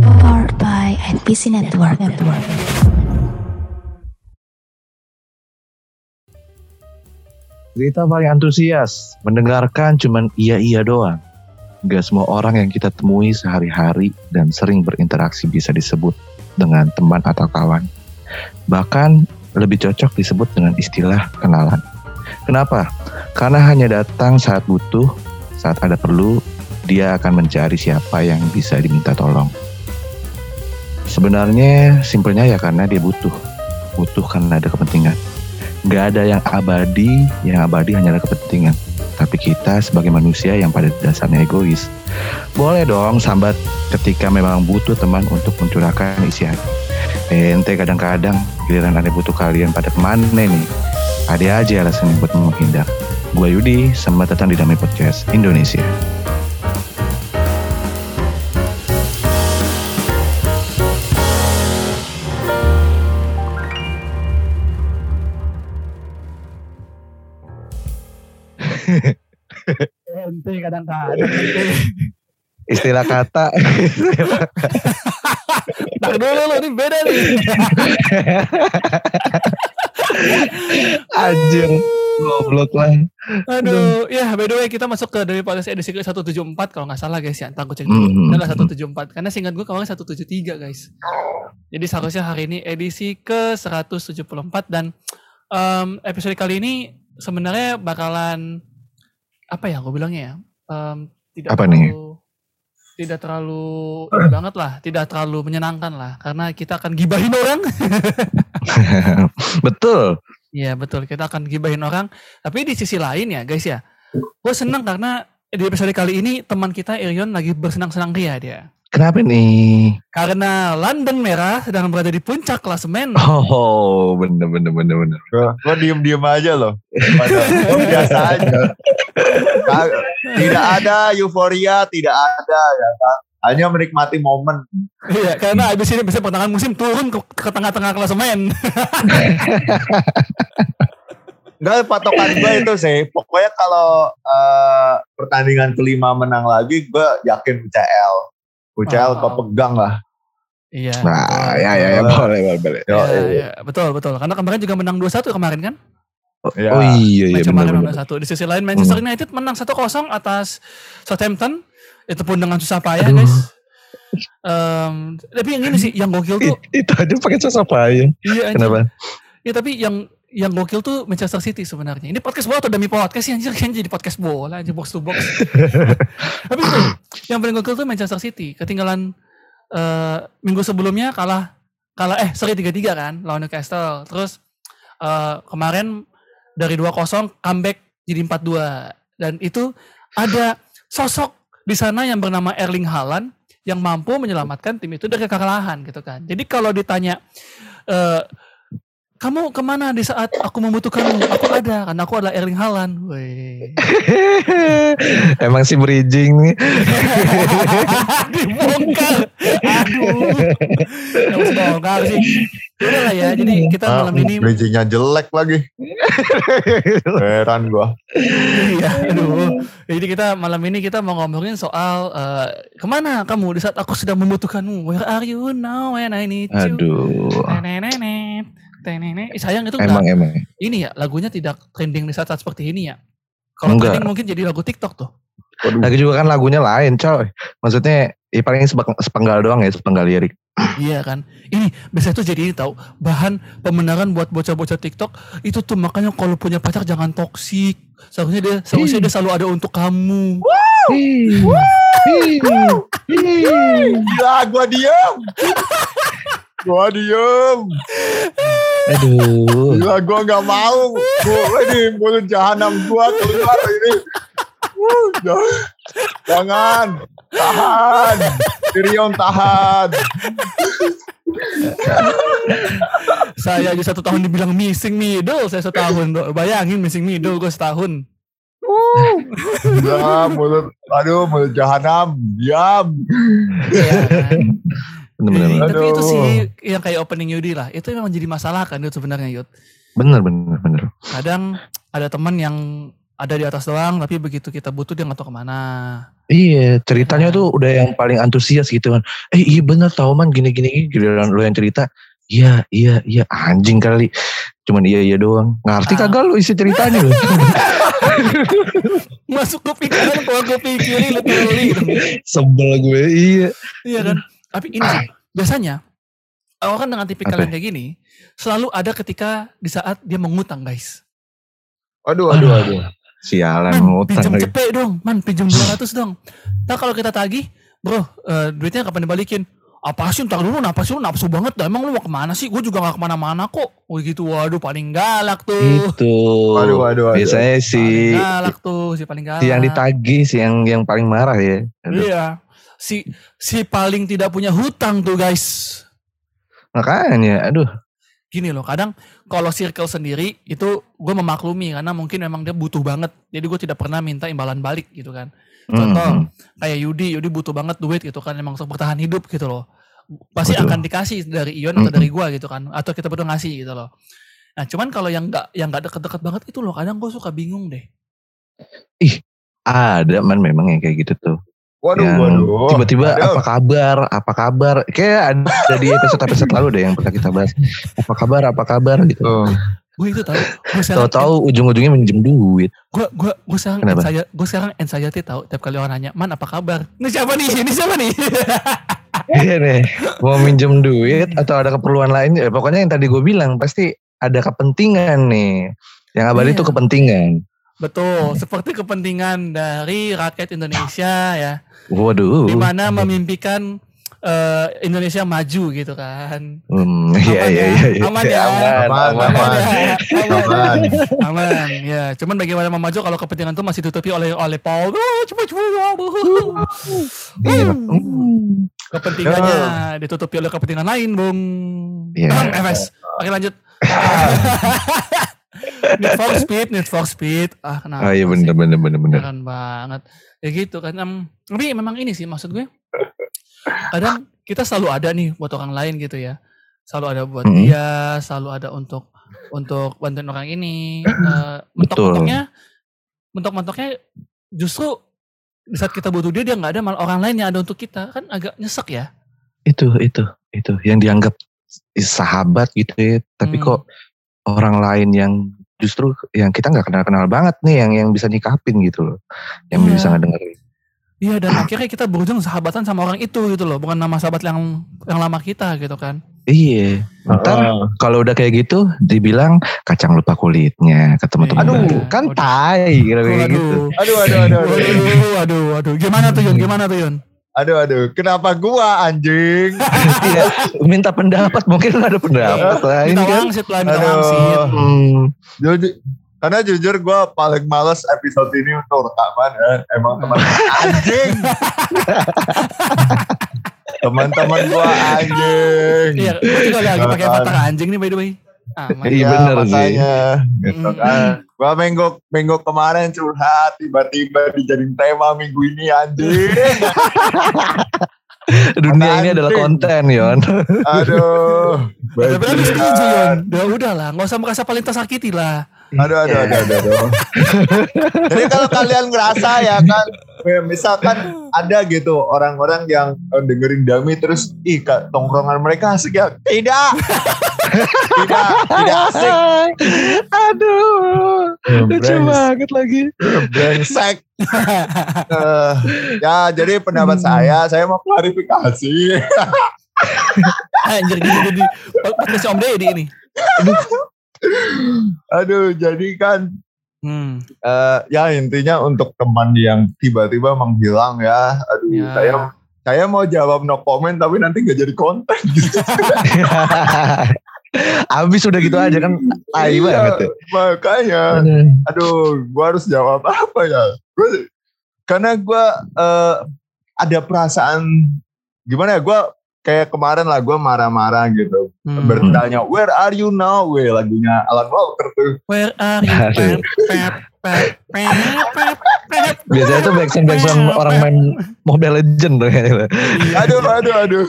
Powered by NPC Network. Network. Kita paling antusias, mendengarkan cuman iya-iya doang. Gak semua orang yang kita temui sehari-hari dan sering berinteraksi bisa disebut dengan teman atau kawan. Bahkan lebih cocok disebut dengan istilah kenalan. Kenapa? Karena hanya datang saat butuh, saat ada perlu, dia akan mencari siapa yang bisa diminta tolong. Sebenarnya simpelnya ya karena dia butuh. Butuh karena ada kepentingan. Gak ada yang abadi, yang abadi hanyalah kepentingan. Tapi kita sebagai manusia yang pada dasarnya egois. Boleh dong sambat ketika memang butuh teman untuk mencurahkan isi hati. Ente kadang-kadang giliran ada butuh kalian pada ke mana nih? Ada aja alasan buat menghindar. Gue Yudi, selamat datang di Damai Podcast Indonesia. Ente kadang-kadang. Istilah kata Tak dulu lo, ini beda nih. anjir goblok lah. Aduh, ya by the way kita masuk ke dari podcast edisi ke 174 kalau nggak salah guys ya. Entar gue cek dulu. Hmm. Adalah 174 karena singkat gue kemarin 173 guys. Jadi seharusnya hari ini edisi ke 174 dan em, episode kali ini sebenarnya bakalan apa ya gue bilangnya ya? Em, tidak Apa terlalu, nih? Tidak terlalu ini banget lah, tidak terlalu menyenangkan lah karena kita akan gibahin orang. Betul. Iya betul kita akan gibahin orang. Tapi di sisi lain ya guys ya, gue seneng karena di episode kali ini teman kita Irion lagi bersenang-senang ria dia. Kenapa nih? Karena London Merah sedang berada di puncak klasemen. Oh, bener bener bener bener. Lo diem-diem aja loh. Gua biasa aja. Tidak ada euforia, tidak ada ya kan. Hanya menikmati momen. Iya, karena abis ini bisa pertengahan musim turun ke, ke tengah-tengah klasemen. Enggak patokan gue itu sih. Pokoknya kalau eh, pertandingan kelima menang lagi, gue yakin UCL. UCL Oh. kepegang lah. Iya. Nah, ya ya ya boleh boleh boleh. Iya, eh, iya, betul betul. Karena kemarin juga menang 2-1 kemarin kan? ya. Oh iya iya Match bener kemarin menang 1. Di sisi lain Manchester United menang 1-0 atas Southampton. Itu pun dengan susah payah Aduh. guys. Em, tapi yang ini sih yang gokil tuh Itu aja pakai sos apa ya? iya. Kenapa? Ya tapi yang yang gokil tuh Manchester City sebenarnya. Ini podcast bola atau demi podcast sih anjir kan jadi podcast bola anjir box to box. tapi itu, yang paling gokil tuh Manchester City ketinggalan eh, minggu sebelumnya kalah kalah eh sorry 3-3 kan lawan Newcastle. Terus eh, kemarin dari 2-0 comeback jadi 4-2 dan itu ada sosok di sana yang bernama Erling Haaland yang mampu menyelamatkan tim itu dari kekalahan gitu kan. Jadi kalau ditanya eh, kamu ke mana di saat aku membutuhkanmu? Aku ada, karena aku adalah Erling Haaland. Emang si bridging nih. Dibongkar. Aduh. Gak usah bongkar sih. Udah lah ya, jadi kita Ah, malam ini bridgingnya jelek lagi. Heran gue. Iya, aduh. Jadi kita malam ini kita mau ngomongin soal eh, ke mana kamu di saat aku sedang membutuhkanmu. Where are you now when I need you? Aduh. Tenenenet, tenenet. Eh, sayang itu Emang enggak, emang. ini ya lagunya tidak trending di saat-saat seperti ini ya. Kalau trending mungkin jadi lagu TikTok tuh. Lagi juga kan lagunya lain, coy. Maksudnya ya paling sepeng- sepenggal doang ya, sepenggal lirik. Iya kan. Ini biasanya tuh jadi ini tahu bahan pembenaran buat bocah-bocah TikTok itu tuh makanya kalau punya pacar jangan toksik. Seharusnya dia seharusnya dia selalu ada untuk kamu. Gila, gue diem. gue diem. Aduh. Gila, gue gak mau. Gue di mulut jahanam gue keluar ini. Jangan. Jangan. Tahan. Tyrion tahan. Saya aja satu tahun dibilang missing middle, saya setahun. Bayangin missing middle gue setahun. Ya, mulut. Aduh, mulut jahanam. Diam. Iya kan? Bener bener. Iya, bener. Tapi itu sih yang kayak opening Yudi lah. Itu memang jadi masalah kan Yud sebenarnya Yud. Bener bener bener. Kadang ada teman yang ada di atas doang, tapi begitu kita butuh dia nggak tahu ke mana. Iya, ceritanya tuh udah yang paling antusias gitu kan. Eh iya bener tau man gini-gini giliran lo yang cerita. Iya, iya, iya anjing kali. Cuman iya iya doang. Ngerti Ah. kagak lu isi ceritanya lu? Masuk ke pikiran, keluar ke pikiran, literally. Sebel gue, iya. Iya kan? Tapi ini sih, biasanya orang dengan tipikal yang kayak gini selalu ada ketika di saat dia mengutang guys. Aduh, aduh, aduh. Sialan Man, ngutang pinjam cepet dong. Man, pinjam 200 dong. Ntar kalau kita tagih, bro, eh, duitnya kapan dibalikin? Apa sih ntar dulu nafsu lu nafsu banget dah. Emang lu mau ke mana sih? Gue juga gak ke mana-mana kok. Oh gitu, waduh paling galak tuh. Itu. Waduh, waduh, waduh. Biasanya si Paling galak tuh, si paling galak. si yang ditagih, si yang yang paling marah ya. Aduh. Iya. Si si paling tidak punya hutang tuh guys. Makanya, aduh. Gini loh, kadang kalau circle sendiri itu gue memaklumi karena mungkin memang dia butuh banget. Jadi gue tidak pernah minta imbalan balik gitu kan. Contoh Hmm. kayak Yudi, Yudi butuh banget duit gitu kan emang untuk bertahan hidup gitu loh. Pasti Betul. akan dikasih dari Ion atau Mm-mm. dari gua gitu kan atau kita berdua ngasih gitu loh. Nah, cuman kalau yang enggak yang enggak deket-deket banget itu loh kadang gue suka bingung deh. Ada man memang yang kayak gitu tuh. Waduh, yang waduh. tiba-tiba apa kabar apa kabar kayak ada di episode episode lalu deh yang pernah kita bahas apa kabar apa kabar gitu Tuh. Gue itu tahu. Tahu-tahu ujung-ujungnya minjem duit gue gue gue sekarang Kenapa? saya gue sekarang anxiety tahu tiap kali orang nanya, "Man, apa kabar?" Ini siapa nih? Ini siapa nih? iya nih mau minjem duit atau ada keperluan lain ya pokoknya yang tadi gue bilang pasti ada kepentingan nih yang abadi Iya. itu kepentingan Betul, seperti kepentingan dari rakyat Indonesia ya. waduh di mana memimpikan eh, Indonesia maju gitu kan. Hmm, iya Aman iya ya? iya iya. Aman ya? aman Aman, aman, aman. ya, aman, Aman. aman, ya. Cuman bagaimana mau maju kalau kepentingan itu masih ditutupi oleh oleh Paul. Oh, cuma cuma Iya. Kepentingannya ditutupi oleh kepentingan lain, Bung. Iya. Bang, FS. Oke lanjut. need for speed, need for speed. Ah, kenapa? Ah iya bener bener bener bener. Keren banget. Ya gitu kan. Tapi memang ini sih maksud gue. Kadang kita selalu ada nih buat orang lain gitu ya. Selalu ada buat Mm-mm. dia, selalu ada untuk untuk bantuin orang ini. Betul. mentok-mentoknya mentok-mentoknya justru di saat kita butuh dia dia nggak ada malah orang lain yang ada untuk kita kan agak nyesek ya. Itu itu itu yang dianggap sahabat gitu ya, tapi Hmm. kok orang lain yang justru yang kita nggak kenal kenal banget nih yang yang bisa nyikapin gitu loh, yang Iya. bisa ngedengerin. Iya dan akhirnya kita berujung sahabatan sama orang itu gitu loh, bukan nama sahabat yang yang lama kita gitu kan. Iya, ntar Heeh. kalau udah kayak gitu dibilang kacang lupa kulitnya ke teman-teman Aduh, baru. Kan tai gitu. Aduh, aduh, aduh, aduh. Waduh, waduh, waduh. Gimana tuh Yun? Gimana tuh Yun? Aduh, aduh. Kenapa gua anjing? Iya, minta pendapat mungkin ada pendapat lain Kita kan. wangsit lah, kita Aduh. wangsit. Hmm, Jadi, karena jujur gue paling males episode ini untuk rekaman ya. Emang teman anjing. Teman-teman gue anjing. Iya, gue juga lagi pakai Kan. avatar anjing nih by the way. Aman. Iya, bener sih. makanya, Gitu Hmm. kan. Gua minggu minggu kemarin curhat tiba-tiba dijadiin tema minggu ini anjing. dunia ini adalah konten, Yon. Aduh. Tapi kan lu setuju. Yun. Udah, udah lah. Gak usah merasa paling tersakiti lah. Aduh, aduh, aduh, aduh, aduh. Jadi kalau kalian ngerasa ya kan, misalkan ada gitu orang-orang yang eh, dengerin Dami terus, ih tongkrongan mereka asik ya? Tidak, tidak, tidak asik. Aduh, lucu Brengsek. banget lagi. Brengsek. Eh, ya jadi pendapat saya, saya mau klarifikasi. Anjir gini jadi podcast Om Deddy ini. Aduh, jadi kan Hmm. eh, ya intinya untuk teman yang tiba-tiba menghilang ya. Aduh, Ya. saya saya mau jawab no comment tapi nanti nggak jadi konten gitu. Abis udah gitu aja kan tai Iya, banget ya. Makanya, aduh, gua harus jawab apa ya? Gua, karena gua eh, ada perasaan gimana ya? Gua kayak kemarin lah, gua marah-marah gitu, Hmm. bertanya, where are you now? Weh, lagunya Alan Walker tuh. Where are you? Pep, pep. Biasanya tuh backsound backsound orang main Mobile Legend tuh kayaknya. Aduh, aduh, aduh.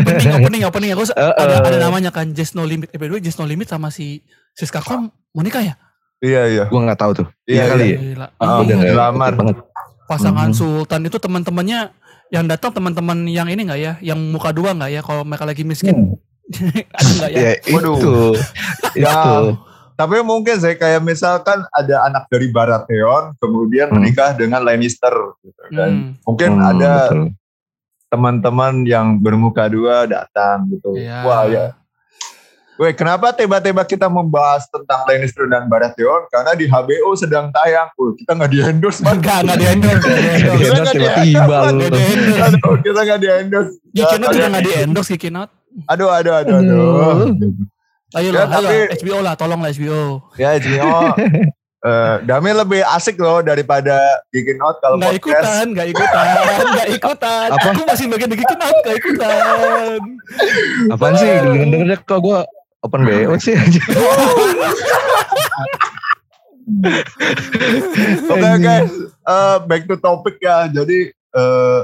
opening, opening, opening. Aku Eh, ada, eh. ada namanya kan Just No Limit. Eh, by the way, Just No Limit sama si Siska Kom mau nikah ya? Iya, iya. Gue nggak tahu tuh. Iya, Iya kali. Gila. Iya. Udah nggak Dilamar. ikut banget. pasangan Mhm. Sultan itu teman-temannya yang datang teman-teman yang ini nggak ya, yang muka dua nggak ya kalau mereka lagi miskin? Ada nggak ya? Ya Waduh. itu. Ya. Tapi mungkin saya kayak misalkan ada anak dari Baratheon kemudian Hmm. menikah dengan Lannister gitu kan. Hmm, Mungkin Hmm, ada teman-teman yang bermuka dua datang gitu. Iya. Wah ya. Weh, kenapa tiba-tiba kita membahas tentang Lannister dan Baratheon? Karena di HBO sedang tayang. Oh, kita nggak di endorse, man. Enggak, nggak di endorse. Di endorse nggak tiba-tiba di- lu. Nggak di endorse. Aduh, kita nggak di endorse. Kikinot juga Ya, nggak di endorse Kikinot. Aduh, aduh, aduh, aduh. Ayo Ya, lah, ayo tapi- HBO lah, tolong lah HBO. Ya, HBO. eh, Dami lebih asik loh daripada Geekin Out kalau Nggak podcast. ikutan, nggak ikutan, nggak ikutan. Apa? Aku masih bagian di Kikinot, nggak ikutan. Apaan sih? Denger-denger kok gue open BO sih aja. Oke guys, eh, back to topic ya. Jadi, eh,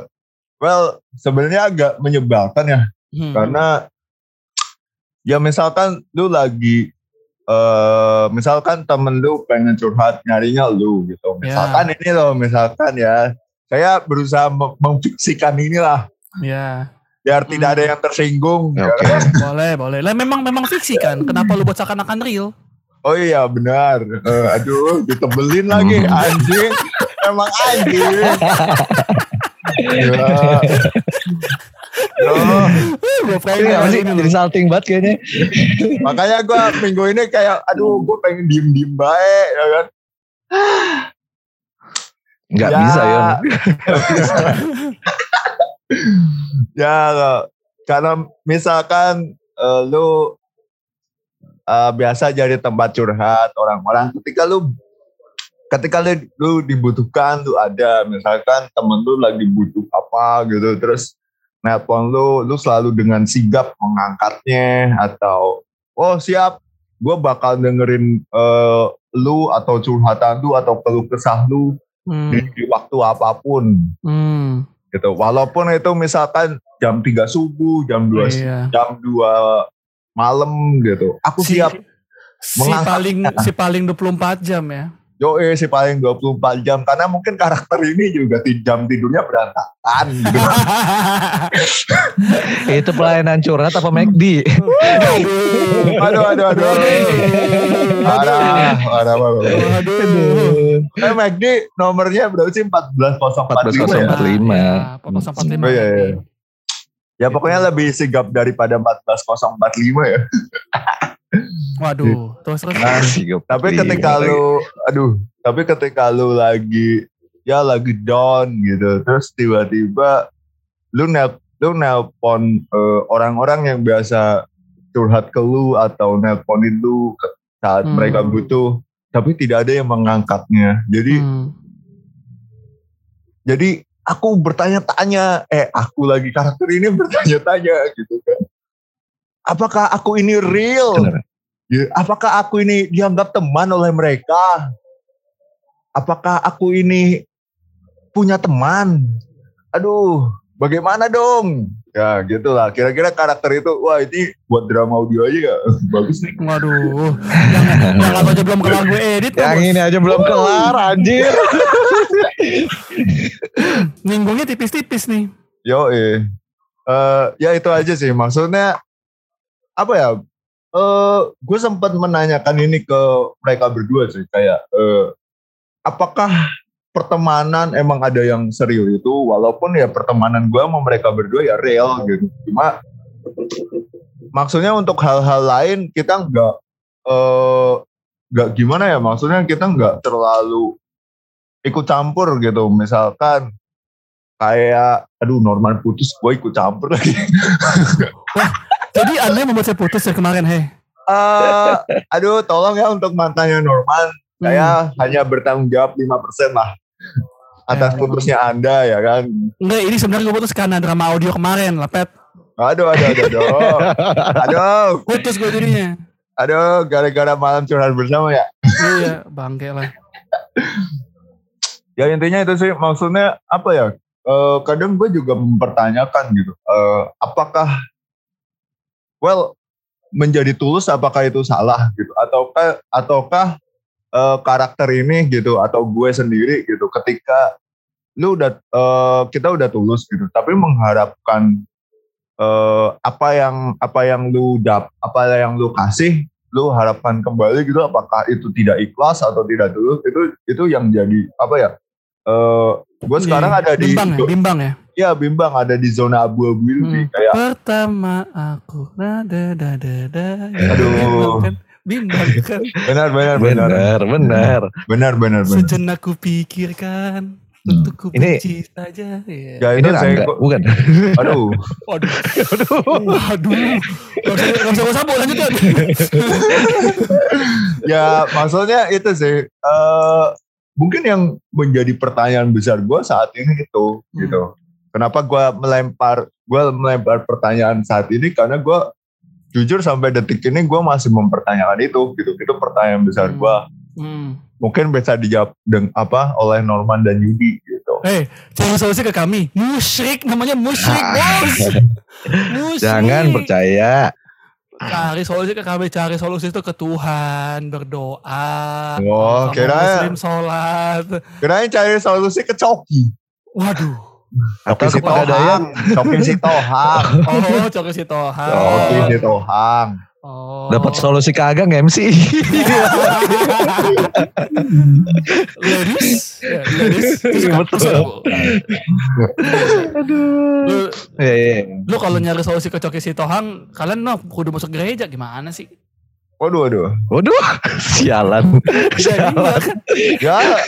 well, sebenarnya agak menyebalkan ya. Hmm. Karena, ya misalkan lu lagi, eh, misalkan temen lu pengen curhat nyarinya lu gitu. Ya. Misalkan ini loh, misalkan ya. Saya berusaha mem- memfiksikan inilah. Ya, Biar tidak Hmm. ada yang tersinggung. Ya, ya Oke. kan? boleh, boleh. Lah memang memang fiksi kan. Kenapa lu buat seakan-akan real? Oh iya benar. Eh, aduh, ditebelin lagi Hmm. anjing. Emang anjing. ya. Loh, Gue Ini apa sih? Jadi salting banget kayaknya. makanya gue minggu ini kayak, aduh, gue pengen diem diem baik, ya kan? Nggak Ya. bisa ya. Bisa. ya, karena misalkan eh, lu eh, biasa jadi tempat curhat orang-orang, ketika lu ketika lu, lu dibutuhkan lu ada misalkan temen lu lagi butuh apa gitu terus nelpon lu lu selalu dengan sigap mengangkatnya atau oh siap gue bakal dengerin eh, lu atau curhatan lu atau keluh kesah lu Hmm, di, di waktu apa pun. Hmm, gitu. Walaupun itu misalkan jam 3 subuh jam 2 iya. jam 2 malam gitu. Aku Si, siap si paling si paling 24 jam ya. Yo si paling 24 jam karena mungkin karakter ini juga di jam tidurnya berantakan gitu. Itu pelayanan curhat apa McD? aduh aduh aduh. Parah, parah, parah. Aduh. Eh McD nomornya berapa sih 14045 ya? 14045. Ya, 14045. Oh, iya, iya. Ya pokoknya lebih sigap daripada 14045 ya. Waduh, terus terus. Nah, Tapi ketika lu aduh, tapi ketika lu lagi ya lagi down gitu, terus tiba-tiba lu nel lu nelpon eh, orang-orang yang biasa curhat ke lu atau nelponin lu saat Hmm. mereka butuh, tapi tidak ada yang mengangkatnya. Jadi Hmm. jadi aku bertanya-tanya, eh aku lagi karakter ini bertanya-tanya gitu kan. Apakah aku ini real? Ya, apakah aku ini dianggap teman oleh mereka? Apakah aku ini punya teman? Aduh, bagaimana dong? Ya gitulah. Kira-kira karakter itu, wah ini buat drama audio aja ya bagus nih. Waduh, yang, yang apa aja belum kelar gue edit. Yang Bos. ini aja belum kelar anjir. Ninggungnya tipis-tipis nih. Yo eh, ya itu aja sih. Maksudnya apa ya? Eh, gue sempat menanyakan ini ke mereka berdua sih, kayak eh, apakah pertemanan emang ada yang serius itu? Walaupun ya pertemanan gue sama mereka berdua ya real gitu. Cuma maksudnya untuk hal-hal lain kita nggak eh, nggak gimana ya? Maksudnya kita nggak terlalu ikut campur gitu. Misalkan kayak aduh Norman putus gue ikut campur lagi Jadi anda membuat saya putus ya kemarin, heh. Eh, aduh tolong ya untuk mantannya Norman saya hanya bertanggung jawab 5% lah atas Eh. putusnya anda ya kan Enggak, ini sebenarnya gue putus karena drama audio kemarin lah, Pet. aduh aduh aduh aduh aduh Putus gue jadinya. aduh gara-gara malam curhat bersama ya iya, bangke lah. ya intinya itu sih maksudnya apa ya Eh, kadang gue juga mempertanyakan gitu eh, apakah well menjadi tulus apakah itu salah gitu? Ataukah ataukah eh, karakter ini gitu atau gue sendiri gitu ketika lu udah eh, kita udah tulus gitu tapi mengharapkan eh, apa yang apa yang lu dap apa yang lu kasih lu harapkan kembali gitu apakah itu tidak ikhlas atau tidak tulus itu itu yang jadi apa ya eh gue sekarang Iya, ada di bimbang ya, bimbang ya. Ya bimbang ada di zona abu-abu itu Hmm. kayak Pertama aku nada da da da. Aduh. Kan bimbang kan. benar benar benar Benar, benar. benar benar benar Sejenak ku pikirkan Hmm. untuk ku Ini- saja. Ya. ya Ini saya Rangga, kok- bukan. aduh Waduh, Aduh. waduh. Gak usah, gak usah, gak usah, Bu, lanjut ya. ya maksudnya itu sih eh mungkin yang menjadi pertanyaan besar gue saat ini itu Hmm. gitu kenapa gue melempar gue melempar pertanyaan saat ini karena gue jujur sampai detik ini gue masih mempertanyakan itu gitu itu pertanyaan besar Hmm. gue Hmm. mungkin bisa dijawab dengan apa oleh Norman dan Yudi gitu Hei, cari solusi ke kami. Musyrik, namanya musyrik, bos. Musyrik. Jangan percaya. Cari solusi ke kami, cari solusi itu ke Tuhan, berdoa. Oh, kira- Muslim sholat. kirain cari solusi ke Coki Waduh. Atau Coki si. Tohang Coki si Tohang Oh, coki si Tuhan. Coki si Tohang Oh. Dapat solusi kagak nggak MC? Ladies, ladies. Iya, betul. Bu. Lu, Iya, iya. lu kalau nyari solusi ke coki si Tohang, kalian no, kudu masuk gereja gimana sih? Waduh waduh Waduh, sialan. Sialan. ya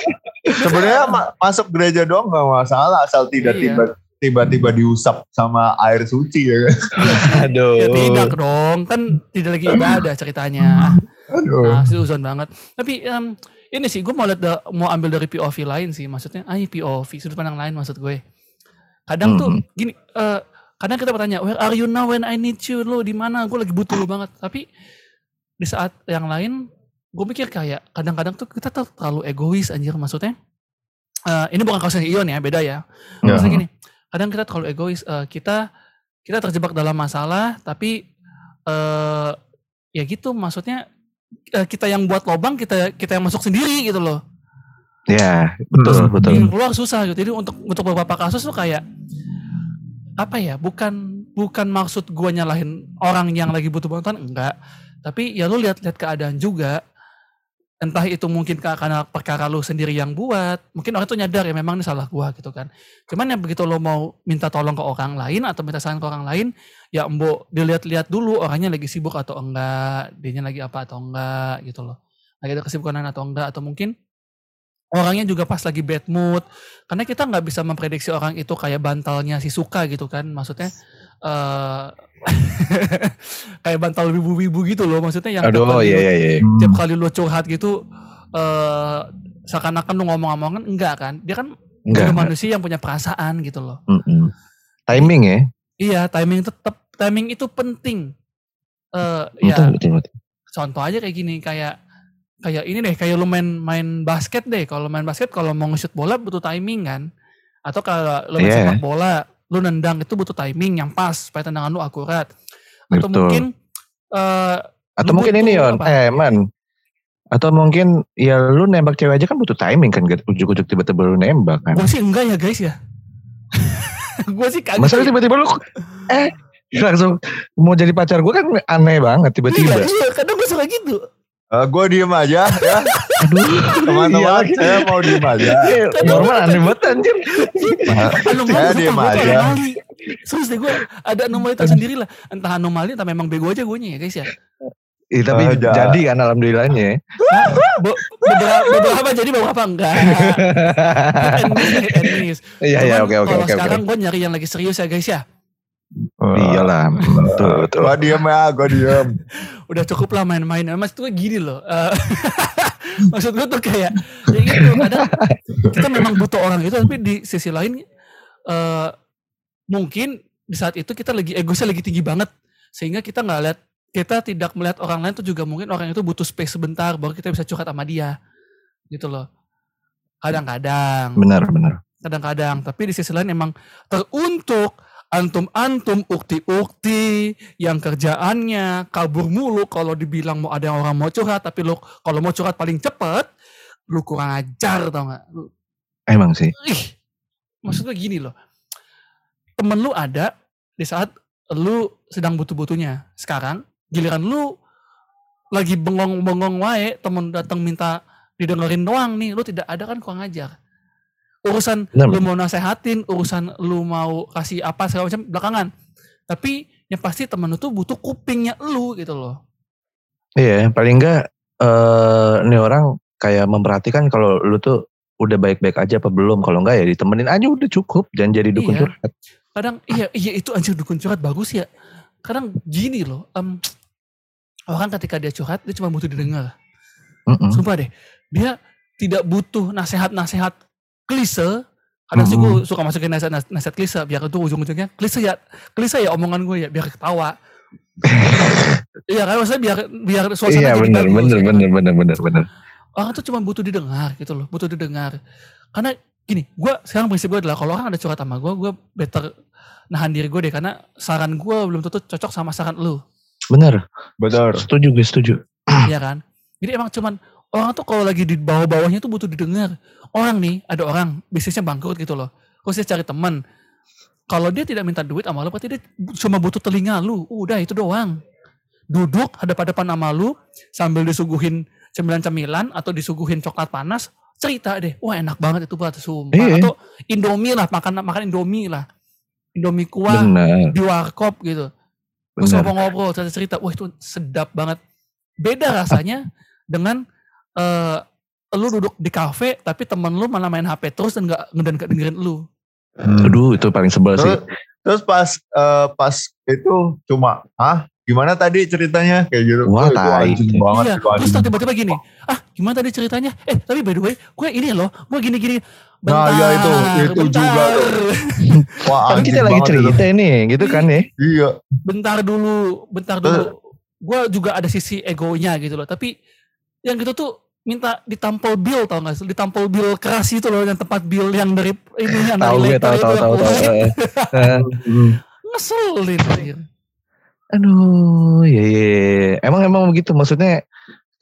sebenarnya ma- masuk gereja doang nggak masalah asal tidak Iya. tiba tiba-tiba diusap sama air suci ya kan Aduh. Ya tidak dong, kan tidak lagi ibadah ceritanya. aduh Nah, uzon banget. Tapi em, ini sih gue mau lihat da- mau ambil dari POV lain sih, maksudnya, ah POV sudut pandang lain maksud gue. Kadang tuh Hmm. gini, eh, kadang kita bertanya, where are you now when I need you? Lo di mana? Gue lagi butuh lo banget. Tapi di saat yang lain, gue mikir kayak kadang-kadang tuh kita terlalu egois anjir maksudnya. Eh, ini bukan kasusnya Ion ya, beda ya. Ya. Maksudnya gini, kadang kita terlalu egois. eh, kita kita terjebak dalam masalah, tapi eh ya gitu maksudnya eh, kita yang buat lobang kita kita yang masuk sendiri gitu loh. Ya, betul, betul. Bikin keluar susah gitu. Jadi untuk untuk beberapa kasus tuh kayak apa ya? Bukan bukan maksud gua nyalahin orang yang lagi butuh bantuan enggak. Tapi ya lu lihat-lihat keadaan juga. Entah itu mungkin ka- karena perkara lu sendiri yang buat. Mungkin orang tuh nyadar ya memang ini salah gua gitu kan. Cuman ya begitu lo mau minta tolong ke orang lain atau minta saran ke orang lain, ya mbok dilihat-lihat dulu orangnya lagi sibuk atau enggak, dianya lagi apa atau enggak gitu loh. Lagi ada kesibukan atau enggak atau mungkin orangnya juga pas lagi bad mood karena kita nggak bisa memprediksi orang itu kayak bantalnya si suka gitu kan maksudnya eh kayak bantal wibu-wibu gitu loh maksudnya yang tiap Aduh, kali iya, iya, iya. tiap kali lu curhat gitu eh seakan-akan lu ngomong-ngomongan enggak kan dia kan Enggak. juga manusia yang punya perasaan gitu loh Mm-mm. Timing ya. iya timing tetap timing itu penting eh Betul, ya betul, betul. contoh aja kayak gini kayak kayak ini deh kayak lu main main basket deh kalau main basket kalau mau nge-shoot bola butuh timing kan atau kalau lu main Iya. sepak bola lu nendang itu butuh timing yang pas supaya tendangan lu akurat atau Betul. mungkin eh Atau mungkin ini Yon, apa? eh man. Atau mungkin ya lu nembak cewek aja kan butuh timing kan, ujuk-ujuk tiba-tiba lu nembak kan. gue sih enggak ya guys ya gue sih kagak Masa ya. tiba-tiba lu eh langsung mau jadi pacar gue kan aneh banget iya, tiba-tiba. iya, kadang gue suka gitu gue diem aja ya. Aduh, teman-teman iya. saya mau diem aja. Eh, normal aneh banget anjir. Saya diem aja. serius deh gue ada anomali tersendiri lah. Entah anomali entah memang bego aja gue ya guys ya. Ih, tapi ja- jadi kan alhamdulillahnya. Be- beberapa, beberapa jadi beberapa enggak. Iya iya oke oke kalau oke oke. sekarang gue nyari yang lagi serius ya guys ya Iyalah, betul betul. gue diem ya gue diem. Udah cukup lah main-main. Mas tuh gini loh eh, maksud gue tuh kayak ya gitu kadang kita memang butuh orang itu tapi di sisi lain eh mungkin di saat itu kita lagi egosnya lagi tinggi banget. Sehingga kita nggak lihat kita tidak melihat orang lain tuh juga mungkin orang itu butuh space sebentar baru kita bisa curhat sama dia. Gitu loh. Kadang-kadang. Benar benar. kadang-kadang. Tapi di sisi lain emang teruntuk antum-antum ukti-ukti yang kerjaannya kabur mulu kalau dibilang mau ada orang mau curhat tapi lu kalau mau curhat paling cepet lu kurang ajar tau gak lu, Emang sih. ih maksud gue gini loh. Temen lu ada di saat lu sedang butuh-butuhnya. Sekarang giliran lu lagi bengong-bengong wae, temen datang minta didengerin doang nih, lu tidak ada kan kurang ajar. Urusan Benar, lu mau nasehatin, urusan lu mau kasih apa segala macam belakangan. Tapi yang pasti temen lu tuh butuh kupingnya lu gitu loh. Iya, paling enggak eh ini orang kayak memperhatikan kalau lu tuh udah baik-baik aja apa belum. Kalau enggak ya ditemenin aja udah cukup. Jangan jadi dukun Iya. curhat. kadang iya iya itu anjir dukun curhat bagus ya kadang gini loh em, orang ketika dia curhat dia cuma butuh didengar Mm-mm. sumpah deh dia tidak butuh nasihat-nasihat klise kadang sih gue suka masukin nasihat nasihat klise biar itu ujung-ujungnya klise ya klise ya omongan gue ya biar ketawa iya kan maksudnya biar biar suasana Iya jadi bener, bagus, bener, ya kan? bener, bener, bener, bener. orang tuh cuma butuh didengar gitu loh butuh didengar karena gini gue sekarang prinsip gue adalah kalau orang ada curhat sama gue gue better nahan diri gue deh karena saran gue belum tentu cocok sama saran lu Bener, Betul. setuju gue setuju. ya kan jadi emang cuman orang tuh kalau lagi di bawah-bawahnya tuh butuh didengar. Orang nih ada orang bisnisnya bangkrut gitu loh. Terus dia cari teman. Kalau dia tidak minta duit sama lu berarti dia cuma butuh telinga lu. Udah itu doang. Duduk hadap-hadapan sama lu sambil disuguhin cemilan-cemilan atau disuguhin coklat panas cerita deh. Wah enak banget itu buat sumpah. Iya. atau indomie lah makan makan indomie lah. Indomie kuah Bener, di warkop gitu. Terus ngobrol-ngobrol cerita cerita wah itu sedap banget. Beda rasanya dengan eh lu duduk di kafe tapi temen lu malah main HP terus dan nggak dan dengerin lu Hmm. Aduh itu paling sebel sih. Terus, terus pas eh, pas itu cuma ah gimana tadi ceritanya kayak gitu. Wah, itu tai. anjing banget iya itu terus anjing. tiba-tiba gini ah gimana tadi ceritanya eh tapi by the way gue ini loh gue gini gini Nah, iya, itu, itu juga tuh. Wah, Kan anjing kita lagi itu. cerita ini, gitu kan ya. Iya. bentar dulu bentar dulu gue juga ada sisi egonya gitu loh tapi yang gitu tuh minta ditampol bill tau gak sih ditampol bill keras itu loh yang tempat bill yang dari ini yang Tahu gue, tahu, tahu, tahu, tahu. Eh, eh. Hmm. ngeselin. Aduh, ya, ya. Emang emang begitu. Maksudnya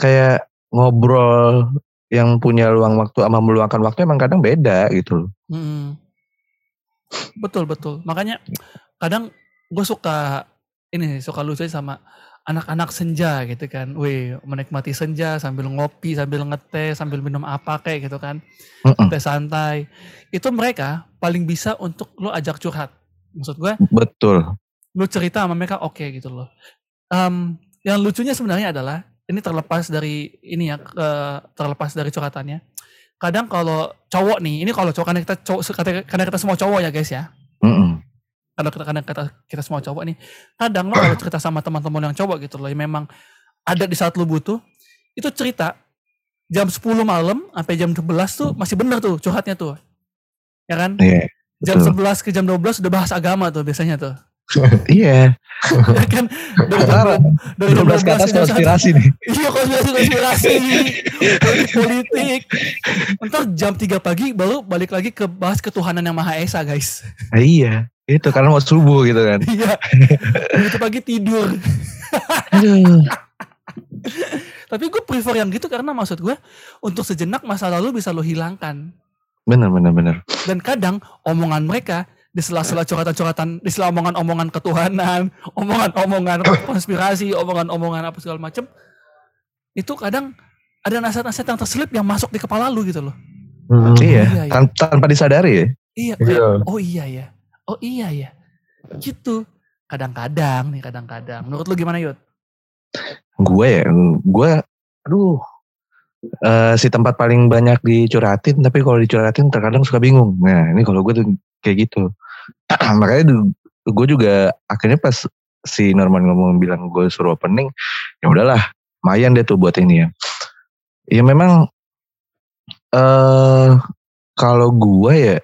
kayak ngobrol yang punya luang waktu sama meluangkan waktu emang kadang beda gitu. loh. Mm. Betul betul. Makanya kadang gue suka ini suka lucu sama anak-anak senja gitu kan. Wih, menikmati senja sambil ngopi, sambil ngeteh, sambil minum apa kayak gitu kan. Mm-mm. Teh santai. Itu mereka paling bisa untuk lo ajak curhat. Maksud gue, Betul. lu cerita sama mereka oke gitu loh. Em, yang lucunya sebenarnya adalah ini terlepas dari ini ya ke- terlepas dari curhatannya. Kadang kalau cowok nih, ini kalau cowok karena kita cowok karena- kita semua cowok ya guys ya. Mm-mm. Karena kita kita, kita semua cowok nih. Kadang lo kalau cerita sama teman-teman yang cowok gitu loh, yang memang ada di saat lu butuh, itu cerita jam 10 malam sampai jam 11 tuh masih bener tuh curhatnya tuh. Ya kan? Iya. Jam betul. 11 ke jam 12 udah bahas agama tuh biasanya tuh. Iya. Ya kan? Dari jam, dari jam 12 ke atas konspirasi nih. Iya konspirasi konspirasi politik politik. Ntar jam 3 pagi baru balik lagi ke bahas ketuhanan yang maha esa guys. Ah, iya. Itu karena mau subuh gitu kan. Iya. Begitu pagi tidur. Aduh. Tapi gue prefer yang gitu karena maksud gue untuk sejenak masa lalu bisa lo hilangkan. Bener bener bener. Dan kadang omongan mereka di sela-sela curhatan-curhatan, di sela omongan-omongan ketuhanan, omongan-omongan konspirasi, omongan-omongan apa segala macem, itu kadang ada nasihat-nasihat yang terselip yang masuk di kepala lu gitu loh. Hmm. Iya. iya, iya. Tan- tanpa disadari ya. Iya, Iya. oh iya ya. Oh iya ya. Gitu. Kadang-kadang nih, kadang-kadang. Menurut lu gimana Yud? Gue ya, gue, aduh, eh, si tempat paling banyak dicurhatin, tapi kalau dicurhatin terkadang suka bingung. Nah, ini kalau gue tuh kayak gitu. Makanya gue juga akhirnya pas si Norman ngomong bilang gue suruh opening, ya udahlah, lumayan deh tuh buat ini ya. Ya memang, eh kalau gue ya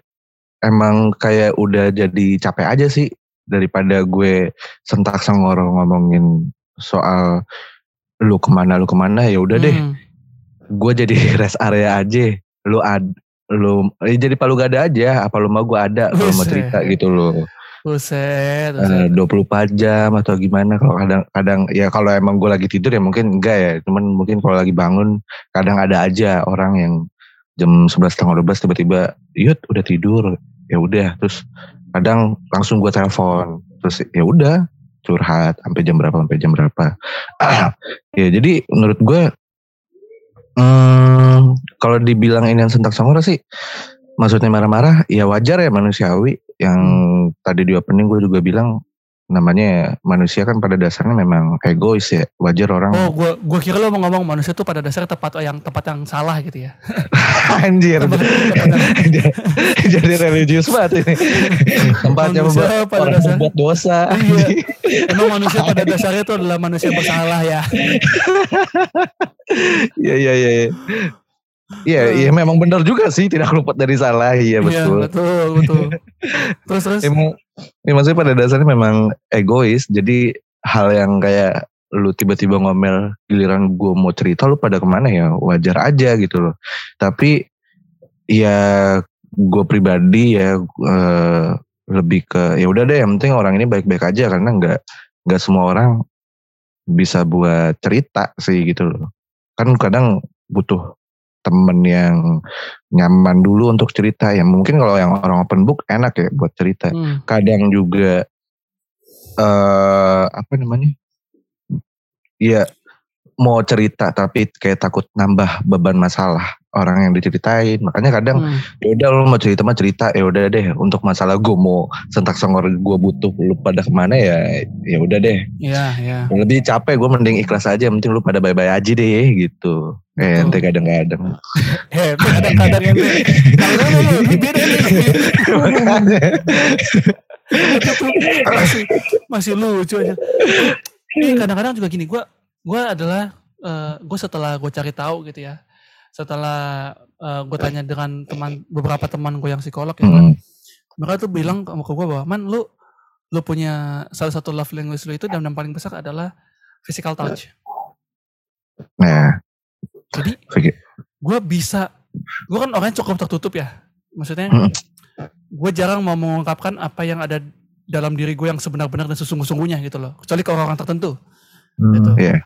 emang kayak udah jadi capek aja sih daripada gue sentak sengorong ngomongin soal lu ke mana lu ke mana ya udah deh. Hmm. gue jadi rest area aja. Lu ad lu eh, jadi palu gada aja. Apa lu mau gue ada. Kalau mau cerita gitu loh. Buset, Eh, buset. 24 jam atau gimana. Kalau kadang kadang ya kalau emang gue lagi tidur ya mungkin enggak ya. Cuman mungkin kalau lagi bangun kadang ada aja orang yang jam 11 setengah 12 tiba-tiba yud udah tidur ya udah terus kadang langsung gue telepon terus ya udah curhat sampai jam berapa sampai jam berapa. Ya jadi menurut gue hmm, kalau dibilang ini yang sentak sangora sih maksudnya marah-marah ya wajar ya manusiawi. Yang tadi di opening gue juga bilang namanya manusia kan pada dasarnya memang egois ya wajar orang Oh, gua gua kira lo mau ngomong manusia tuh pada dasarnya tempat yang tempat yang salah gitu ya. anjir Tempat- tempat yang- jadi religius banget ini tempatnya Manusia membuat pada orang dasar- membuat dosa Iya. Emang manusia pada dasarnya itu adalah manusia bersalah ya. Iya iya iya. iya. Iya, iya memang benar juga sih tidak luput dari salah. Iya Iya, betul. betul, betul. Terus terus. Emang, ya maksudnya pada dasarnya memang egois. Jadi hal yang kayak lu tiba-tiba ngomel giliran gue mau cerita lu pada ke mana ya wajar aja gitu loh. Tapi ya gue pribadi ya eh, lebih ke ya udah deh yang penting orang ini baik-baik aja karena nggak nggak semua orang bisa buat cerita sih gitu loh. Kan kadang butuh temen yang nyaman dulu untuk cerita ya mungkin kalau yang orang open book enak ya buat cerita. Hmm. kadang juga eh apa namanya? Ya mau cerita tapi kayak takut nambah beban masalah orang yang diceritain. Makanya kadang Hmm. ya udah lu mau cerita mah cerita. Ya udah deh untuk masalah gue mau sentak sengor gue butuh lu pada ke mana ya ya udah deh. Iya, iya. lebih capek gue mending ikhlas aja penting lu pada bye bye aja deh gitu. Eh ente kadang-kadang. Eh, kadang-kadang yang beda masih masih lucu aja. Ini kadang-kadang juga gini, gue gue adalah gue setelah gue cari tahu gitu ya, setelah gue tanya dengan teman beberapa teman gue yang psikolog ya, kan, Hmm. mereka tuh bilang ke gue bahwa man lu lu punya salah satu love language lu itu dan yang paling besar adalah physical touch. nah Jadi gue bisa, gue kan orangnya cukup tertutup ya, maksudnya Mm. gue jarang mau mengungkapkan apa yang ada dalam diri gue yang sebenar-benar dan sesungguh-sungguhnya gitu loh, kecuali ke orang-orang tertentu. Gitu. Iya.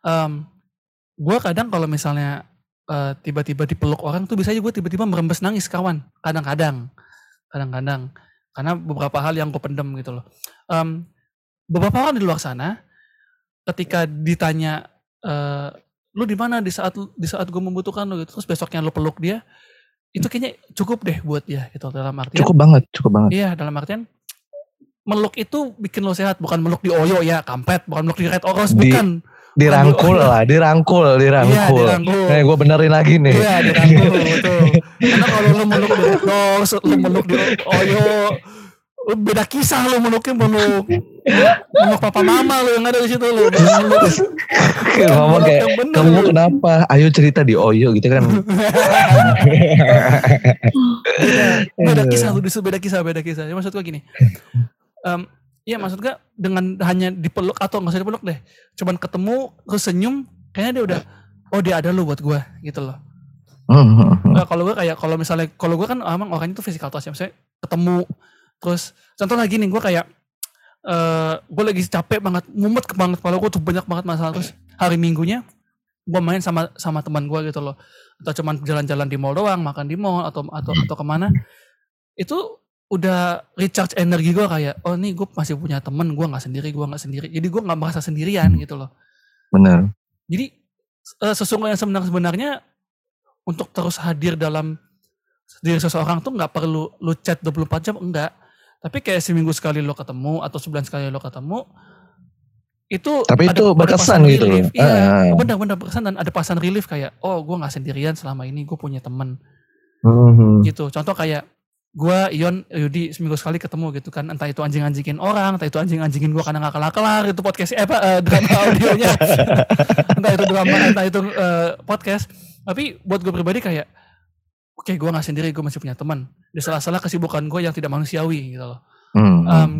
Em, gue kadang kalau misalnya eh, tiba-tiba dipeluk orang tuh bisa aja gue tiba-tiba merembes nangis kawan, kadang-kadang, kadang-kadang, karena beberapa hal yang gue pendem gitu loh. Em, beberapa orang di luar sana, ketika ditanya eh, lu di mana di saat di saat gue membutuhkan lu? Gitu terus besoknya lu peluk dia itu kayaknya cukup deh buat dia gitu dalam artian cukup banget cukup banget. Iya dalam artian meluk itu bikin lo sehat bukan meluk di oyo ya kampret bukan meluk di red oros Di- bukan dirangkul lah dirangkul dirangkul. Iya dirangkul. Eh, gue benerin lagi nih. iya dirangkul betul. Karena kalau lo meluk di oros lo meluk di oyo. Lo beda kisah lo meluknya meluk meluk papa mama lo yang ada di situ lo meluk Kayak ngomong kayak kamu kenapa? Ayo cerita di Oyo gitu kan. beda, beda kisah lu beda kisah beda kisah. Ya, maksud gua gini. Em, ya maksud gua dengan hanya dipeluk atau nggak usah dipeluk deh. Cuman ketemu terus senyum kayaknya dia udah oh dia ada lu buat gua gitu loh. Nah, kalau gue kayak kalau misalnya kalau gue kan emang orangnya tuh physical touch ya misalnya ketemu terus contoh lagi nih gue kayak eh gue lagi capek banget mumet ke banget kepala gue tuh banyak banget masalah terus hari minggunya gue main sama sama teman gue gitu loh. Atau cuman jalan-jalan di mall doang makan di mall atau atau atau ke mana. Itu udah recharge energi gue kayak oh nih gue masih punya temen gue nggak sendiri gue nggak sendiri jadi gue nggak merasa sendirian gitu loh Bener. jadi eh, sesungguhnya sebenar sebenarnya untuk terus hadir dalam diri seseorang tuh nggak perlu lu chat 24 jam enggak. Tapi kayak seminggu sekali lo ketemu atau sebulan sekali lo ketemu itu Tapi itu berkesan gitu loh. Iya, Ah. benar-benar berkesan dan ada perasaan relief kayak oh gue nggak sendirian selama ini gue punya temen Hmm. gitu. Contoh kayak gue Ion Yudi seminggu sekali ketemu gitu kan. Entah itu anjing-anjingin orang entah itu anjing-anjingin gue karena gak kelar-kelar itu podcast eh, apa eh, drama audionya. Entah itu drama entah itu eh, podcast. Tapi buat gue pribadi kayak oke gue nggak sendiri gue masih punya teman. Di salah-salah kesibukan gue yang tidak manusiawi gitu loh. Hmm. Em,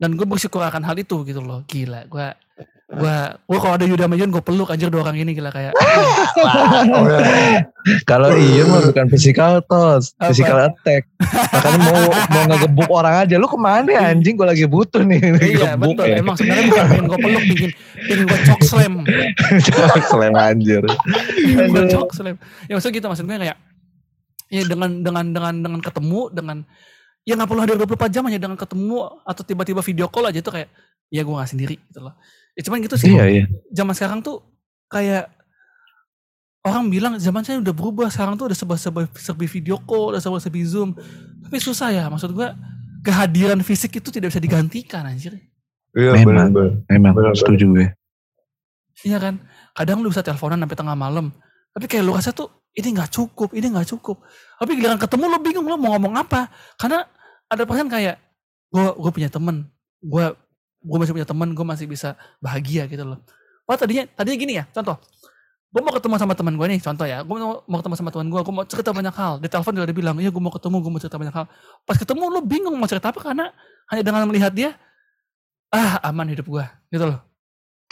dan gue bersyukur akan hal itu gitu loh. Gila gue gue gue kalau ada Yuda sama Yun gue peluk anjir dua orang ini gila kayak Kalau iya mah bukan physical Apa? physical attack. Makanya mau mau ngegebuk orang aja. Lu ke mana ya anjing? Gue lagi butuh nih. iya betul ya. emang sebenarnya bukan pengen gue peluk bikin pengen gue cok slam Selain anjir. gue cok slam ya maksudnya gitu maksud gue kayak Ya dengan dengan dengan dengan ketemu dengan ya nggak perlu hadir 24 jam hanya dengan ketemu atau tiba-tiba video call aja tuh kayak ya gue nggak sendiri gitu loh. Ya cuman gitu sih. Iya iya. Zaman sekarang tuh kayak orang bilang zaman saya udah berubah sekarang tuh udah serba-serba serba video call, udah serba-serba zoom. Tapi susah ya maksud gue kehadiran fisik itu tidak bisa digantikan anjir. Iya Memang. benar-benar. Memang Benar, setuju gue. Iya kan? Kadang lu bisa teleponan sampai tengah malam. Tapi kayak lu rasa tuh ini nggak cukup, ini nggak cukup. Tapi giliran ketemu lu bingung lu mau ngomong apa. Karena ada perasaan kayak gue gue punya temen, gue gue masih punya temen, gue masih bisa bahagia gitu loh. Wah tadinya tadinya gini ya, contoh. Gue mau ketemu sama teman gue nih, contoh ya. Gue mau, mau ketemu sama teman gue, gue mau cerita banyak hal. Di telepon juga dia bilang, iya gue mau ketemu, gue mau cerita banyak hal. Pas ketemu lu bingung mau cerita apa karena hanya dengan melihat dia, ah aman hidup gue, gitu loh.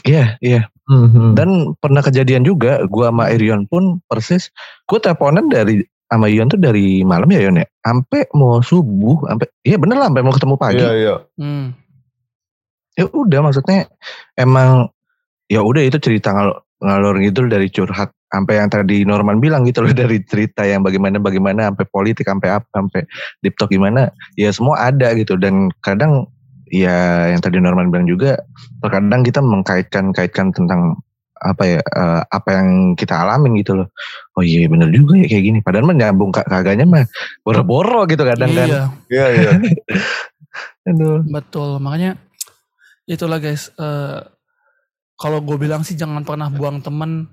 Iya iya. Mhm. Dan pernah kejadian juga, gua sama Irion pun persis, gue teleponan dari sama Ion tuh dari malam ya Ion ya, sampai mau subuh, sampai iya bener lah, sampai mau ketemu pagi. Iya iya. Hmm. Ya udah maksudnya emang ya udah itu cerita ngalor, ngalor gitu dari curhat sampai yang tadi Norman bilang gitu loh dari cerita yang bagaimana bagaimana sampai politik sampai apa sampai deep talk gimana ya semua ada gitu dan kadang ya yang tadi Norman bilang juga terkadang kita mengkaitkan-kaitkan tentang apa ya eh, apa yang kita alamin gitu loh oh iya bener juga ya kayak gini padahal mah nyambung kag- kagaknya mah boro-boro gitu kadang kan Iya. Iya iya. Aduh. Betul, makanya itulah guys. eh kalau gue bilang sih jangan pernah buang temen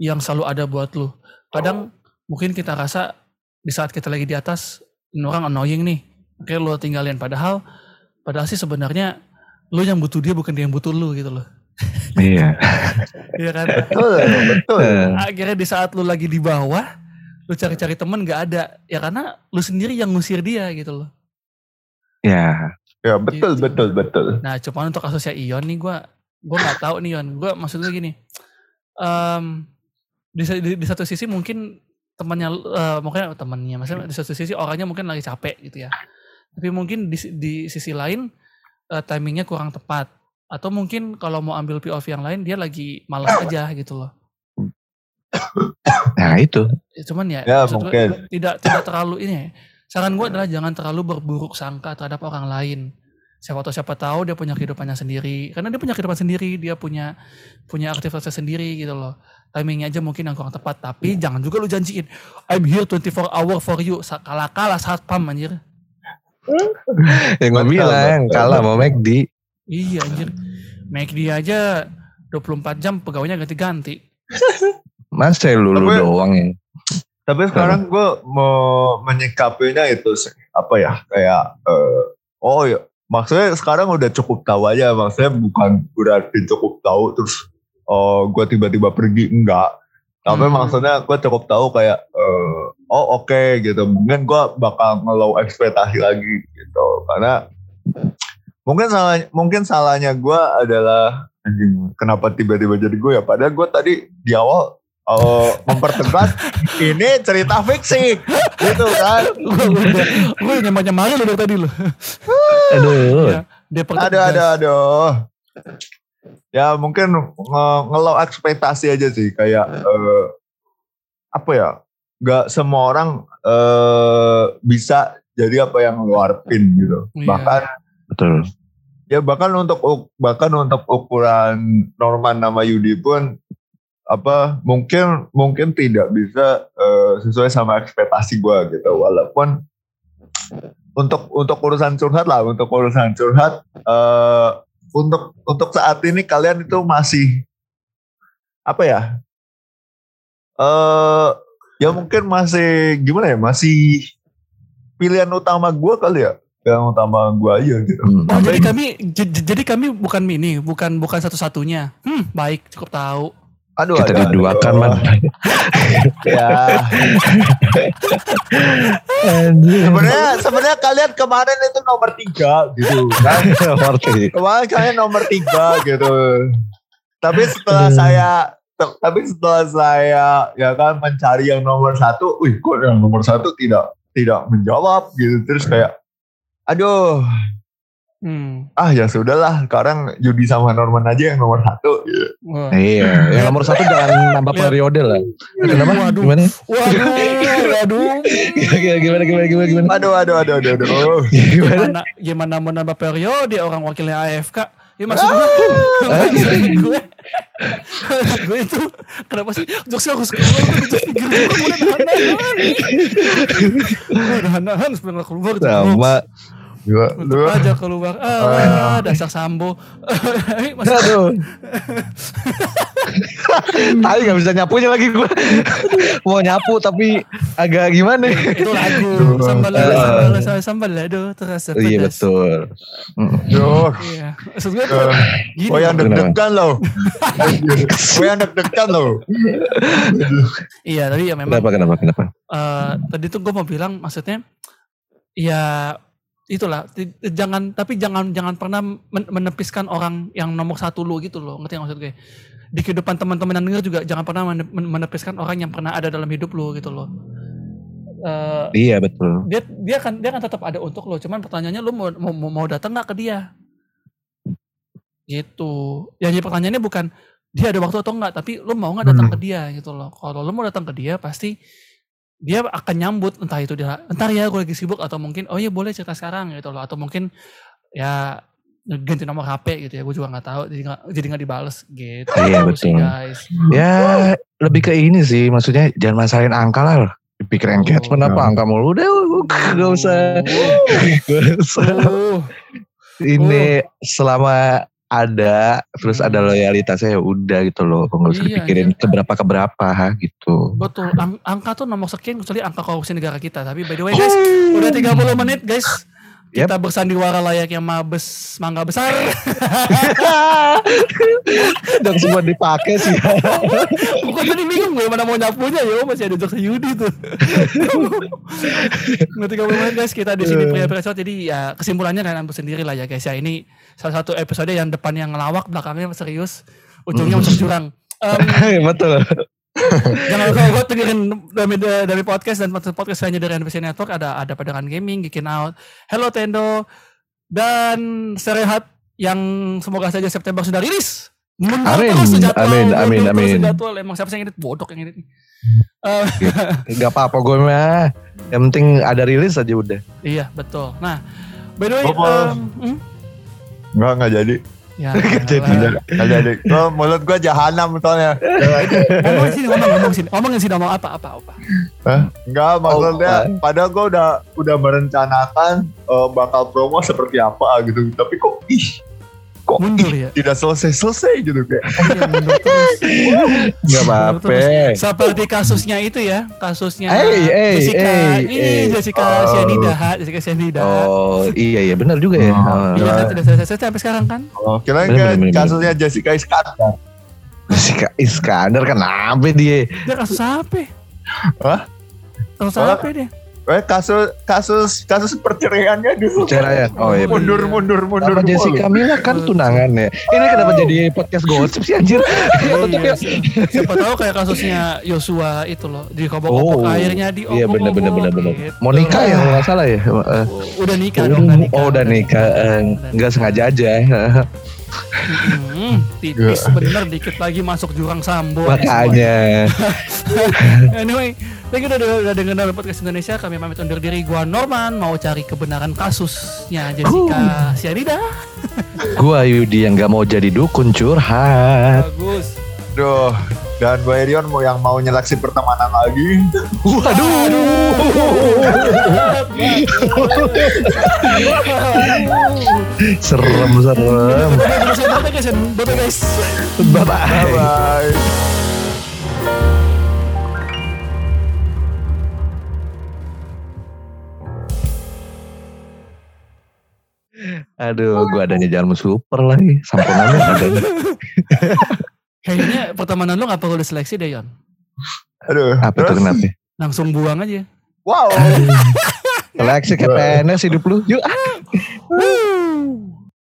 yang selalu ada buat lu. Kadang mungkin kita rasa di saat kita lagi di atas, ini orang annoying nih, oke lu tinggalin. Padahal, padahal sih sebenarnya lu yang butuh dia bukan dia yang butuh lu gitu loh. iya Iya kan? Betul betul. Eh, Akhirnya di saat lu lagi di bawah, lu cari-cari temen gak ada. Ya karena lu sendiri yang ngusir dia gitu loh. ya Ya betul Gitu. betul betul. Nah, cuma untuk kasusnya Ion nih gue gue nggak tahu nih Ion. Gue maksud gue gini. em, di, di, di satu sisi mungkin temannya eh, mungkin temannya maksudnya di satu sisi orangnya mungkin lagi capek gitu ya. Tapi mungkin di, di sisi lain eh, timingnya kurang tepat atau mungkin kalau mau ambil POV yang lain dia lagi malas aja gitu loh. nah itu cuman ya, Ya, gue tidak tidak terlalu ini ya. Saran gue adalah jangan terlalu berburuk sangka terhadap orang lain. Siapa tahu siapa tahu dia punya kehidupannya sendiri. Karena dia punya kehidupan sendiri, dia punya punya aktivitasnya sendiri gitu loh. Timingnya aja mungkin yang kurang tepat, tapi jangan juga lu janjiin I'm here 24 hour for you. Kalah-kalah saat pam anjir. yang gue bilang kalah mau McD Iya anjir. Make dia aja 24 jam pegawainya ganti-ganti. masa lu lu doang ya Tapi sekarang gue mau menyikapinya itu sih, apa ya? Kayak eh, oh ya maksudnya sekarang udah cukup tahu aja. Maksudnya bukan berarti cukup tahu terus oh gue tiba-tiba pergi enggak. Tapi Hmm. maksudnya gue cukup tahu kayak eh, oh oke gitu. Mungkin gue bakal ngelow ekspektasi lagi gitu. Karena mungkin salah mungkin salahnya gue adalah anjing kenapa tiba-tiba jadi gue ya? Padahal gue tadi di awal eh, mempertegas ini cerita fiksi. Gitu kan? Gue nyamar-nyamarin lu dari tadi lu. aduh. Iya. Dia aduh aduh aduh. Ya mungkin nge- ngelow ekspektasi aja sih kayak eh, apa ya? Nggak semua orang eh, bisa jadi apa yang harapin gitu. Iya. bahkan betul. Ya bahkan untuk uk- bahkan untuk ukuran Norman nama Yudi pun apa mungkin mungkin tidak bisa eh, sesuai sama ekspektasi gua gitu walaupun untuk untuk urusan curhat lah untuk urusan curhat eh, untuk untuk saat ini kalian itu masih apa ya eh ya mungkin masih gimana ya masih pilihan utama gua kali ya yang utama gua aja gitu Hmm. Oh, jadi kami jadi kami bukan ini, bukan bukan satu-satunya. Hmm, baik, cukup tahu. Aduh kita aduh, diduakan aduh. man. Ya. Sebenarnya sebenarnya kalian kemarin itu nomor tiga gitu kan? Ngerti. kemarin kalian nomor tiga gitu. Tapi setelah saya tapi setelah saya ya kan mencari yang nomor satu wih kok yang nomor satu tidak tidak menjawab gitu. Terus kayak aduh Hmm. ah ya sudahlah sekarang Yudi sama Norman aja yang nomor satu gitu. Wah. Iya, yang nomor satu jangan nambah periode lah. Kenapa? Waduh. Gimana? Waduh, waduh. gimana, gimana, gimana, gimana? aduh aduh aduh aduh aduh Gimana? Gimana, gimana mau nambah periode orang wakilnya AFK? Ya maksud gue, Ah. maksud gue, gue itu kenapa sih jokesnya harus keluar jokes pikir gue udah nahan-nahan udah nahan nggak keluar. Sama. Gua, Untuk lu aja keluar ah dasar sambo Mas, Aduh. Tadi gak bisa nyapunya lagi gue. Mau nyapu tapi agak gimana? itu lagu sambal Ah. sambal sambal aduh terasa pedas Iya betul. Mm. Duh. iya maksud gue Eh, gini Oh yang deg-degan loh. Oh yang deg-degan loh. iya tapi ya memang Kenapa, kenapa, kenapa? eh tadi tuh gue mau bilang maksudnya ya itulah jangan tapi jangan jangan pernah men- menepiskan orang yang nomor satu lu gitu loh ngerti maksud gue? Di kehidupan teman-teman yang denger juga jangan pernah mene- men- menepiskan orang yang pernah ada dalam hidup lu gitu loh. Eh, Iya betul. dia dia kan dia kan tetap ada untuk lo cuman pertanyaannya lu mau mau, mau- mau datang nggak ke dia? Gitu. Ya jadi pertanyaannya bukan dia ada waktu atau enggak tapi lu mau nggak datang Hmm. ke dia gitu loh. Kalau lu mau datang ke dia pasti dia akan nyambut entah itu dia entar ya gue lagi sibuk atau mungkin oh iya boleh cerita sekarang gitu loh. Atau mungkin ya ganti nomor HP gitu ya gue juga nggak tahu jadi nggak jadi nggak dibales gitu. Iya, sih, betul. guys. Ya lebih ke ini sih, maksudnya jangan masalin angka lah. Dipikir engagement Oh, apa angka mulu? Udah gak usah. Gak usah. Uh, ini selama ada terus ada loyalitasnya ya udah gitu loh nggak usah Iya, dipikirin iya. keberapa keberapa gitu Betul, ang- angka tuh nomor sekian kecuali angka korupsi negara kita. Tapi by the way guys, udah 30 menit guys. Yep. Kita bersandiwara layaknya mabes mangga besar. dan semua dipakai sih Gue tadi bingung gue mana mau nyapunya ya masih ada jokes Yudi tuh. Nggak 30 menit guys kita di sini pria episode jadi ya kesimpulannya kalian ambil sendiri lah ya guys ya ini salah satu episode yang depannya ngelawak belakangnya serius ujungnya masuk jurang. Em, betul Jangan lupa buat dengerin dari, dari podcast dan podcast lainnya dari NPC Network ada ada Padangan Gaming, Geekin Out, Hello Tendo dan Serehat yang semoga saja September sudah rilis. Mundur Amin, terus amin, amin, terus amin. sejadwal. Emang siapa sih yang edit bodoh yang edit nih? Eh, nggak apa-apa gue mah yang penting ada rilis aja udah iya betul. Nah, by the way, em, hmm? Enggak enggak jadi. ya, Jadi. jadi. Mulut gua jahanam soalnya. ngomong sini, ngomong, ngomong sini, ngomongin sini, ngomong apa, apa, apa. Hah? Enggak maksudnya Oh, padahal gua udah udah merencanakan eh, bakal promo seperti apa gitu. Tapi kok ih kok Mundur ya. tidak selesai-selesai gitu kayak. Iya, mundur terus. nggak apa-apa Seperti kasusnya itu ya, kasusnya Eh, eh, Jessica, eh, ini eh. Jessica Oh. Sianida, Jessica Sianida. oh iya iya benar juga ya Oh. Oh. Iya kan tidak selesai sampai sekarang kan? Oh, bener, bener. kasusnya Jessica Iskandar. si Kak Iskandar kenapa dia Dia kasus apa? Hah? Kasus Oh. apa dia? Eh kasus kasus kasus perceraiannya dulu. Perceraian. Oh, iya, mundur mundur mundur. Sama Jessica Mila kan tunangan ya. Ini kenapa jadi podcast gosip sih anjir? Iya, si- siapa tahu kayak kasusnya Yosua itu loh, di kobok-kobok Oh. airnya di Iya benar benar benar benar. gitu. Mau nikah ya kalau nggak salah ya. Udah nikah dong, udah nikah. Oh udah nikah, Eh, nggak sengaja aja. Hmm, tipis bener dikit lagi masuk jurang sambo. ya. Makanya. anyway, thank you udah, udah dengerin podcast Indonesia. Kami pamit undur diri. Gua Norman mau cari kebenaran kasusnya Jessica Sianida. Gua Yudi yang nggak mau jadi dukun curhat. Bagus. Duh, dan gue Erion mau yang mau nyeleksi pertemanan lagi. Serem serem. Bye guys. Bye guys. Bye bye. Aduh, gua adanya jalan super lagi. Sampunannya ada. Kayaknya pertemanan lo gak perlu diseleksi deh Yon. Aduh. Apa tuh terus? kenapa? Langsung buang aja. Wow. Seleksi ke PNS hidup lu. Yuk. ah.